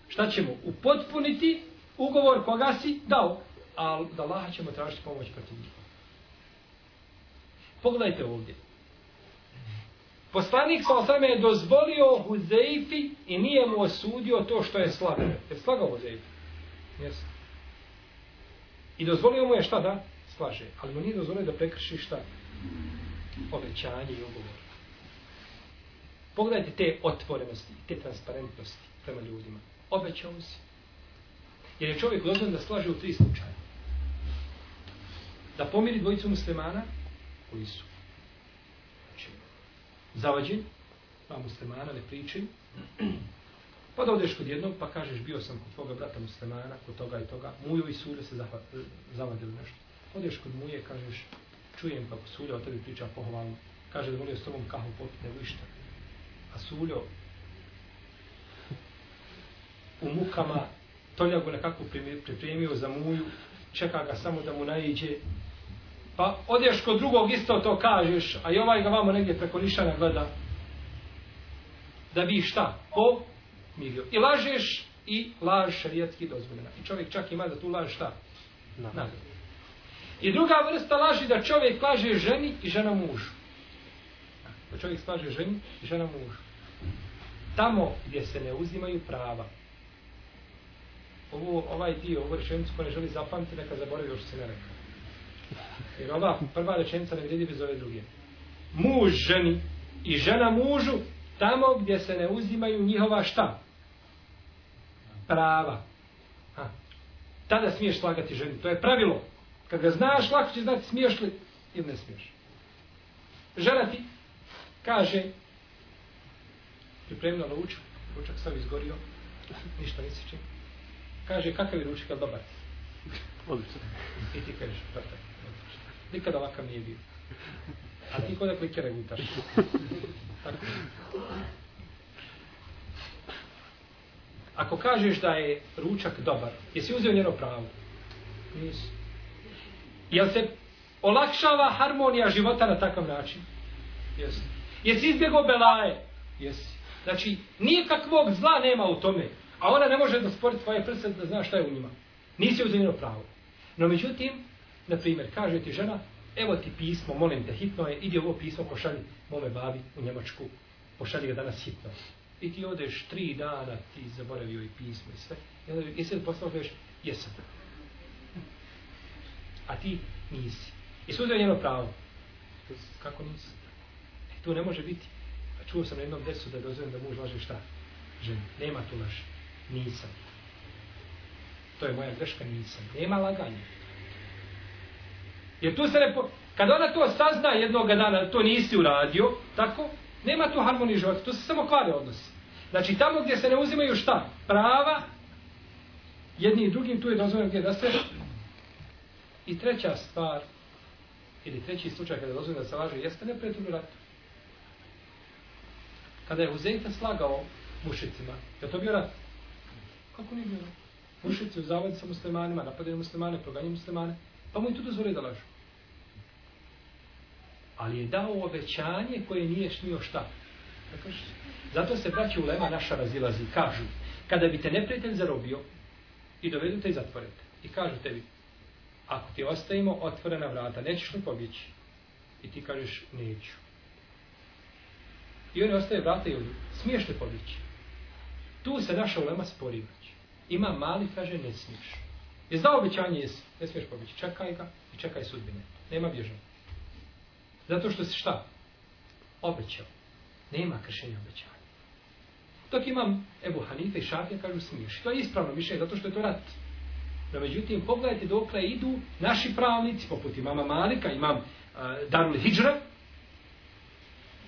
Šta ćemo? Upotpuniti ugovor koga si dao, a od Allaha ćemo tražiti pomoć protiv njih. Pogledajte ovdje. Poslanik sa osame je dozvolio Huzeifi i nije mu osudio to što je slagao. Je slagao Huzeifi? Jesi. I dozvolio mu je šta da slaže. Ali mu nije dozvolio da prekrši šta? Obećanje i ugovor. Pogledajte te otvorenosti, te transparentnosti prema ljudima. Obećao si. Jer je čovjek dozvan da slaže u tri slučaje. Da pomiri dvojicu muslimana, koji su zavađeni, pa muslimana ne priči, pa da odeš kod jednog, pa kažeš bio sam kod tvoga brata muslimana, kod toga i toga, muju i sulje se zavadili nešto. Odeš kod muje, kažeš, čujem kako sulja o tebi priča pohvalno, kaže da volio s tobom kahu popiti, nego išta. A suljo u mukama toljagu nekako pripremio za muju, čeka ga samo da mu naiđe, pa odeš kod drugog isto to kažeš, a i ovaj ga vamo negdje preko nišana gleda, da bi šta? Po milio. I lažeš i laž šarijatski dozvoljena. I čovjek čak ima da tu laž šta? Nagradu. I druga vrsta laži da čovjek laže ženi i žena mužu. Da čovjek slaže ženi i žena mužu. Tamo gdje se ne uzimaju prava. Ovo, ovaj dio, ovo rečenicu ko ne želi zapamtiti, neka zaboravi još se ne rekao. Jer ova prva rečenica ne vrijedi bez ove druge. Muž ženi i žena mužu tamo gdje se ne uzimaju njihova šta? Prava. Ha. Tada smiješ slagati ženi. To je pravilo. Kad ga znaš, lako će znati smiješ li ili ne smiješ. Žena ti kaže pripremila ručak, ručak sam izgorio, ništa nisi čim. Kaže, kakav je ručak, je li dobar? Odlično. I ti kažeš, odlično nikada ovakav nije bio. A ti kod da klikere gutaš. Tako. Ako kažeš da je ručak dobar, jesi uzeo njeno pravo? Nisi. Jel se olakšava harmonija života na takav način? Jesi. Jesi izbjegao belaje? Jesi. Znači, nikakvog zla nema u tome. A ona ne može da spori tvoje prse da zna šta je u njima. Nisi uzeo njeno pravo. No međutim, na primjer, kaže ti žena, evo ti pismo, molim te, hitno je, idi ovo pismo, pošalji mome babi u Njemačku, pošalji ga danas hitno. I ti odeš tri dana, ti zaboravio i pismo i sve. I onda, jesi li poslao, kažeš, jesam. A ti nisi. Jesi uzeo njeno pravo? Kako nisi? E, tu ne može biti. A čuo sam na jednom desu da je da muž laže šta? Ženi. Nema tu laži. Nisam. To je moja greška, nisam. Nema laganja. Jer tu se ne... Po... Kad ona to sazna jednog dana, to nisi uradio, tako, nema tu harmonije života, tu se samo kvare odnosi. Znači, tamo gdje se ne uzimaju šta? Prava, jedni i drugim, tu je dozvoljeno gdje da se... I treća stvar, ili treći slučaj kada je dozvoljeno da se laže, jeste neprijatelj u ratu. Kada je Huzeyfe slagao mušicima, je to bio rat? Kako nije bio rat? Mušici u zavadi sa muslimanima, napadaju muslimane, proganjaju muslimane, pa mu i tu dozvoli da lažu. Ali je dao obećanje koje nije smio šta. Tako Zato se braći u lema naša razilazi. Kažu, kada bi te neprijatelj zarobio i dovedu te i zatvorete. I kažu tebi, ako ti ostavimo otvorena vrata, nećeš li pobjeći? I ti kažeš, neću. I oni ostaje vrata i. Smiješ li pobjeći? Tu se naša ulema spori braći. Ima mali, kaže, ne smiješ. Je za obećanje, jesi, ne smiješ pobjeći. Čekaj ga i čekaj sudbine. Nema bježanja. Zato što se šta? Obećao. Nema kršenja obećanja. Dok imam Ebu Hanife i Šafija kažu smiješ. To je ispravno mišljenje, zato što je to rat. No međutim, pogledajte dokle idu naši pravnici, poput imama Malika, imam uh, Darul Hidžra,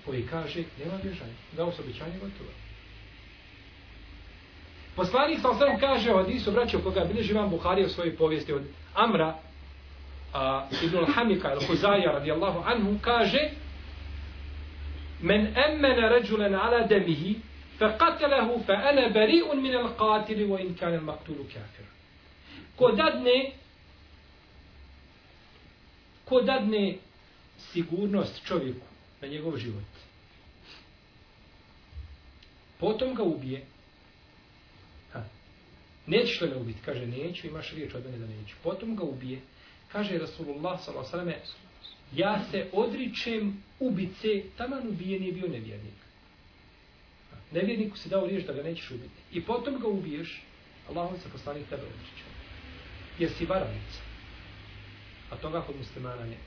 koji kaže, nema bježanja. Dao se obećanje gotovo. Poslanik sa osam kaže od Isu braća koga bilježi imam Buhari u svojoj povijesti od Amra a, ibn al-Hamika al-Huzaja radijallahu anhu kaže Men emmene ređulen ala demihi فقتله فأنا بريء من القاتل وإن كان المقتول كافرا ko dadne ko dadne sigurnost čovjeku na njegov život potom ga ubije ha. nećeš li me ubiti kaže neću imaš riječ od mene da neću potom ga ubije kaže Rasulullah s.a.v. ja se odričem ubice taman ubijen je bio nevjernik. Nevjerniku se dao riječ da ga nećeš ubiti. I potom ga ubiješ Allahom se poslanik tebe odriče. Jer si varalica a toga kod muslimana ne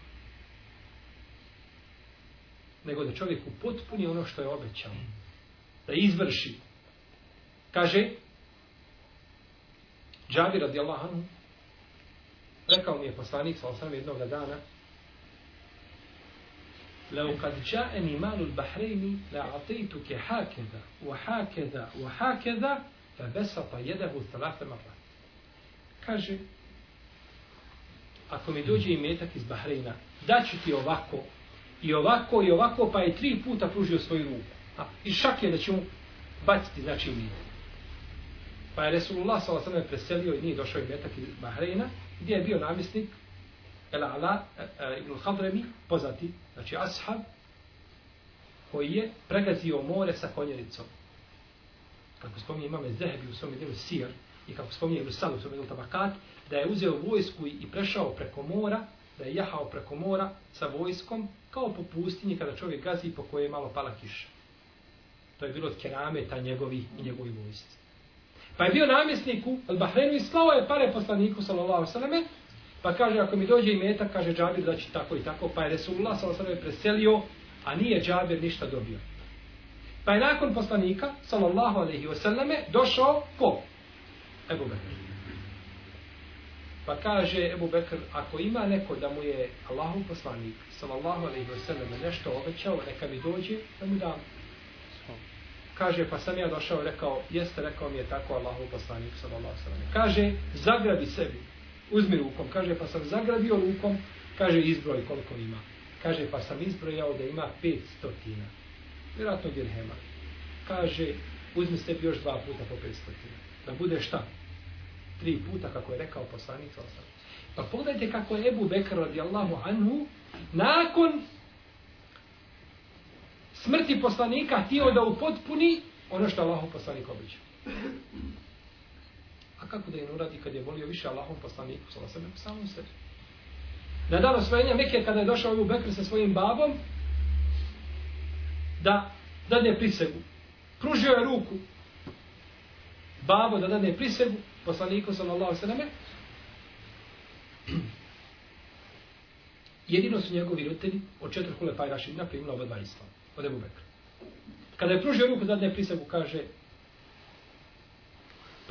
nego da čovjek upotpuni ono što je obećao da izvrši. Kaže Džabir radijallahu anhu rekao mi je poslanik sa osam jednoga dana لو قد جاءني مال البحرين لأعطيتك هكذا وهكذا وهكذا فبسط يده ثلاث مرات kaže ako mi dođe imetak iz Bahreina daću ti ovako i ovako i ovako pa je tri puta pružio svoju ruku a, i šak je da će mu baciti znači imetak pa je Resulullah s.a.v. preselio i nije došao imetak iz Bahreina gdje je bio namjesnik El Ala e, e, ibn Hadremi, poznati, znači ashab, koji je pregazio more sa konjericom. Kako spominje imame Zehebi u svom djelu Sir, i kako spominje Ibn Sal u svom djelu Tabakat, da je uzeo vojsku i prešao preko mora, da je jahao preko mora sa vojskom, kao po pustinji kada čovjek gazi po koje je malo pala kiša. To je bilo od kerameta njegovi i njegovi vojsci. Pa je bio namjesniku Al-Bahrenu i slao je pare poslaniku, sallallahu sallam, Pa kaže, ako mi dođe i kaže Džabir da će tako i tako, pa je Resulullah s.a.v. preselio, a nije Džabir ništa dobio. Pa je nakon poslanika, sallallahu alaihi wasallame, došao ko? Ebu Bekr. Pa kaže Ebu Bekr, ako ima neko da mu je Allahov poslanik, sallallahu alaihi wasallame, nešto obećao, neka mi dođe, da mu dam. Kaže, pa sam ja došao i rekao, jeste, rekao mi je tako Allahu poslanik, sallallahu sallam. Kaže, zagradi sebi, uzmi rukom, kaže pa sam zagradio rukom, kaže izbroj koliko ima. Kaže pa sam izbrojao da ima 500 tina. Vjerojatno dirhema. Kaže uzmi sebi još dva puta po 500 tina. Da bude šta? Tri puta kako je rekao poslanik sallallahu Pa pogledajte kako je Ebu Bekr radijallahu anhu nakon smrti poslanika htio da upotpuni ono što Allahov poslanik obećao. A kako da je uradi kad je volio više Allahov poslaniku, sa sebe, samom sebi. Na dan osvojenja Mekije, kada je došao u Bekr sa svojim babom, da dadne prisegu. Pružio je ruku babo da dadne prisegu poslaniku, sallallahu sallam, jedino su njegovi roditelji od četiri hule pa Rašidina primila oba dva islama od Ebu Bekra. Kada je pružio ruku da prisegu, kaže,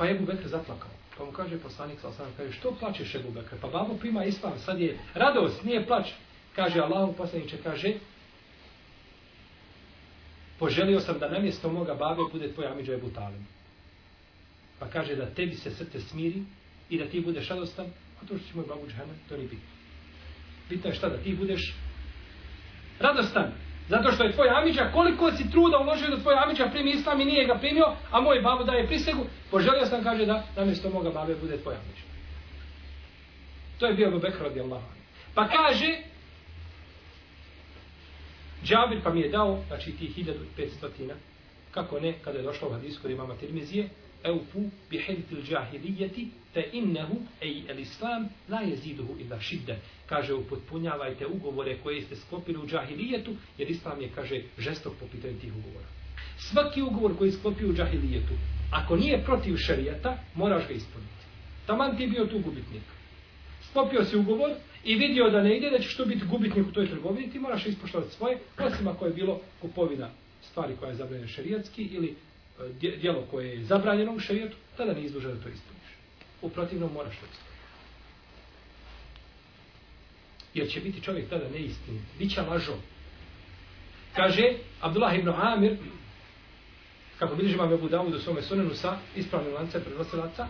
Pa je Ebu Bekr zaplakao. Pa mu kaže poslanik sa sam kaže, što plačeš Ebu Bekr? Pa babo prima islam, sad je radost, nije plač. Kaže Allah, poslaniče, kaže, poželio sam da namjesto moga babe bude tvoj amiđa Ebu Talim. Pa kaže da tebi se srce smiri i da ti budeš radostan, a to što će moj babu džahana, to nije bitno. Bitno je šta da ti budeš radostan. Zato što je tvoj amiđa, koliko si truda uložio da tvoj amiđa primi islam i nije ga primio, a moj babo daje prisegu, poželio sam, kaže da, namjesto moga babe bude tvoj amiđa. To je bio Abu Bekr radijallahu anhu. Pa kaže, Džabir pa mi je dao, znači ti 1500 kako ne, kada je došlo u hadisku od imama Tirmizije, eufu bi hedithil džahilijeti, te innehu, ej el islam, la jeziduhu illa šidde. Kaže, upotpunjavajte ugovore koje ste sklopili u džahilijetu, jer islam je, kaže, žestok po pitanju tih ugovora. Svaki ugovor koji sklopi u džahilijetu, ako nije protiv šarijata, moraš ga ispuniti. Taman ti bio tu gubitnik. Sklopio si ugovor i vidio da ne ide, da ćeš tu biti gubitnik u toj trgovini, ti moraš ispoštovati svoje, osim ako je bilo kupovina stvari koja je zabranjena šarijatski ili E, djelo koje je zabranjeno u šarijetu, tada ne izduže da to ispuniš. U protivnom moraš to ispuniš. Jer će biti čovjek tada neistinit. Biće lažo. Kaže Abdullah ibn Amir, kako bilježi vam Ebu Dawud u svome sunenu sa ispravnim lance prenosilaca,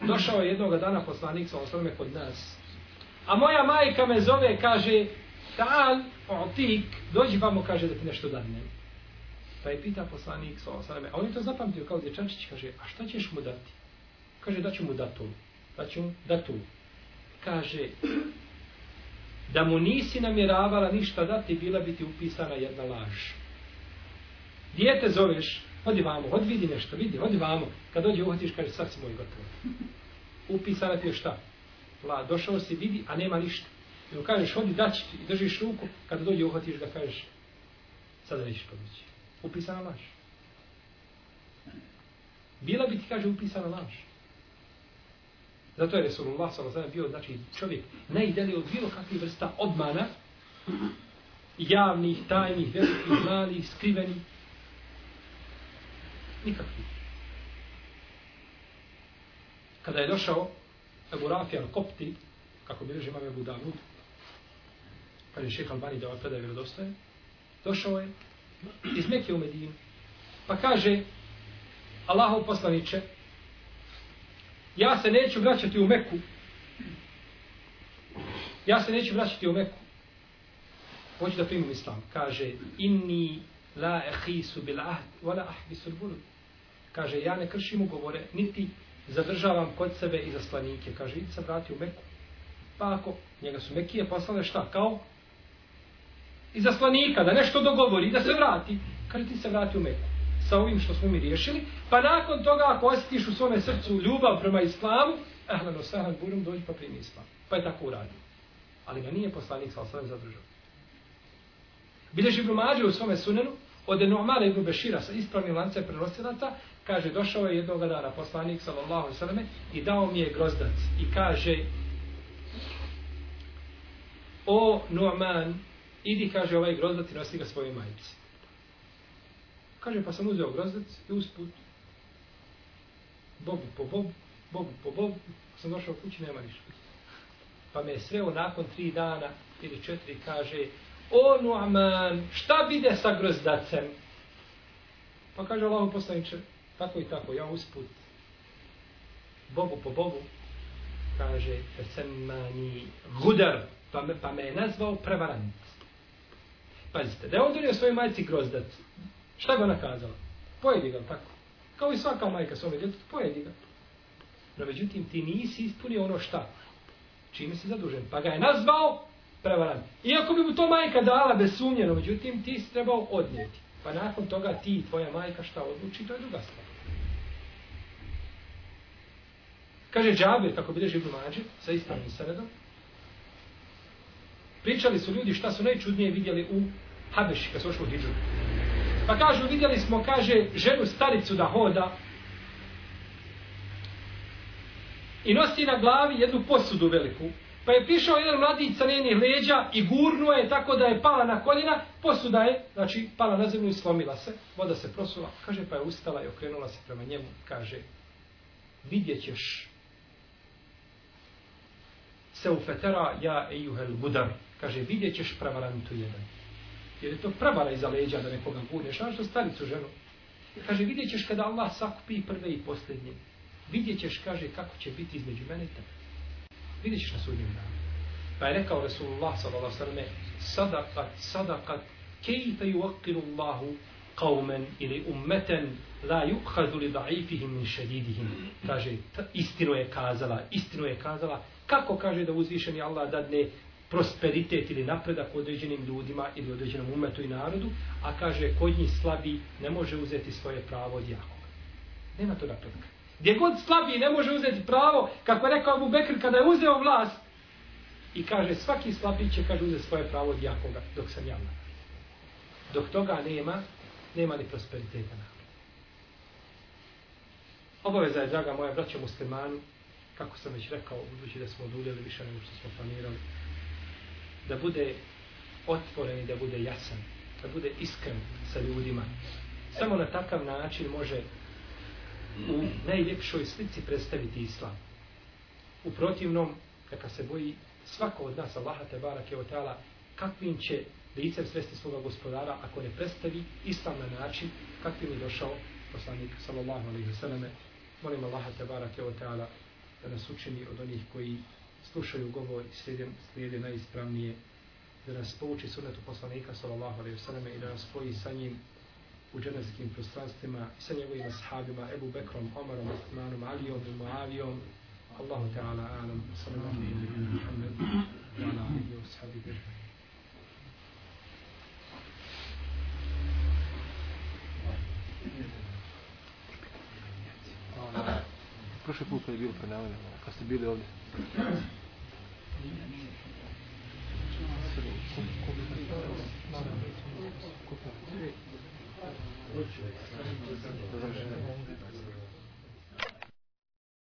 došao je jednog dana poslanik sa osnovime kod nas. A moja majka me zove, kaže, Ta'al, otik, dođi vamo, kaže, da ti nešto dadnem. Pa je pita poslanik sa osaname, a on je to zapamtio kao dječačić, kaže, a šta ćeš mu dati? Kaže, daću mu datu. Daću mu datu. Kaže, da mu nisi namjeravala ništa dati, bila bi ti upisana jedna laž. Dijete zoveš, odi vamo, hodi vidi nešto, vidi, odi vamo. Kad dođe uhatiš, kaže, sad si moj gotovo. Upisana ti je šta? La, došao si, vidi, a nema ništa. I mu kažeš, odi daći ti, držiš ruku, kad dođe uhatiš ga, kažeš, sada nećeš pomoći. Upisana laž. Bila bi ti, kaže, upisana laž. Zato je Resulullah s.a.v. bio znači, čovjek najidelio od bilo kakvih vrsta obmana, javnih, tajnih, velikih, malih, skrivenih. Nikakvih. Kada je došao Ebu Rafijan Kopti, kako bi režim imam Ebu Davud, kada je šeha Albani da ovaj predaj vjerodostaje, Došao je iz Mekke u Medinu. Pa kaže, Allahov poslaniče, ja se neću vraćati u Meku. Ja se neću vraćati u Meku. Hoću da primim islam. Kaže, inni la ehisu bil ahd, wala ahbisu burud. Kaže, ja ne kršim ugovore, niti zadržavam kod sebe i zaslanike. Kaže, idi se vrati u Meku. Pa ako njega su Mekije poslale šta? Kao i zaslanika, da nešto dogovori, da se vrati. Kaže, ti se vrati u Meku sa ovim što smo mi riješili, pa nakon toga ako osjetiš u svome srcu ljubav prema islamu, ahlan osahlan burum, dođi pa primi islam. Pa je tako uradio. Ali ga nije poslanik sa osam zadržao. Biljež Ibn Mađe u svome sunenu, od Nu'mana Ibn Bešira sa ispravnim lancem prenosilata, kaže, došao je jednog dana poslanik sallallahu sallam i dao mi je grozdac i kaže, o Nu'man, idi, kaže, ovaj grozdac i nosi ga svojoj majici. Kaže, pa sam uzeo grozdac i usput, bobu po bobu, bobu po bobu, pa sam došao kući, nema ništa. Pa me je sreo nakon tri dana ili četiri, kaže, o Nu'man, šta bide sa grozdacem? Pa kaže Allah poslaniče, tako i tako, ja usput, bobu po bobu, kaže, fesemani gudar, pa me, pa me je nazvao prevarant. Pazite, da je on donio svojoj majci grozdac, Šta ga kazala? Pojedi ga, tako. Kao i svaka majka svome djetetu, pojedi ga. No međutim, ti nisi ispunio ono šta? Čime si zadužen? Pa ga je nazvao prevarant. Iako bi mu to majka dala bez sumnje, no međutim, ti si trebao odnijeti. Pa nakon toga ti i tvoja majka šta odluči, to je druga stvar. Kaže Džabir, kako bilježi Ibn Mađe, sa ispravnim sredom, pričali su ljudi šta su najčudnije vidjeli u Habeši, kad su ošli u Hidžu. Pa kažu, vidjeli smo, kaže, ženu staricu da hoda i nosi na glavi jednu posudu veliku. Pa je prišao jedan mladić sa njenih leđa i gurnuo je tako da je pala na koljena. Posuda je, znači, pala na zemlju i slomila se. Voda se prosula. Kaže, pa je ustala i okrenula se prema njemu. Kaže, vidjet ćeš se ufetera ja ejuhel budar. Kaže, vidjet ćeš pravarantu jedan. Jer je to pravara iza leđa da nekoga gurneš. Znaš što staricu ženu? Kaže, vidjet ćeš kada Allah sakupi prve i posljednje. Vidjet ćeš, kaže, kako će biti između mene i tebe. Vidjet ćeš na sudnjem danu. Pa je rekao Resulullah sallallahu sallam, sadakat, sadakat, kejfe ju akiru Allahu qawmen ili ummeten la yukhadu li da'ifihim min šedidihim. Kaže, istinu je kazala, istinu je kazala, kako kaže da uzvišeni Allah dadne prosperitet ili napredak određenim ljudima ili određenom umetu i narodu, a kaže kod njih slabi ne može uzeti svoje pravo od jakoga. Nema to napredka. Gdje god slabi ne može uzeti pravo, kako je rekao Abu Bekr kada je uzeo vlast, i kaže svaki slabi će kaže uzeti svoje pravo od jakoga dok sam javna. Dok toga nema, nema ni prosperiteta na. Obaveza je, draga moja braća muslimani, kako sam već rekao, budući da smo oduljeli više nego što smo planirali, da bude otvoren i da bude jasan, da bude iskren sa ljudima. Samo na takav način može u najljepšoj slici predstaviti islam. U protivnom, neka se boji svako od nas, Allaha te barake o teala, kakvim će licem svesti svoga gospodara ako ne predstavi islam na način kakvim je došao poslanik sallallahu alaihi wa sallam. Molim Allaha te barake o teala da nas učini od onih koji slušaju govor i slijede, slijede najispravnije, da nas pouči sunetu poslanika sallallahu alaihi sallam i da nas spoji sa njim u dženevskim prostranstvima i sa njegovim ashabima Ebu Bekrom, Omarom, Osmanom, Alijom i Muavijom Allahu ta'ala alam, sallallahu alaihi wa sallam, Muhammed, wa ala alihi wa sahabi Prošli put kad je bilo predavanje, kad ste bili ovdje, Završeno.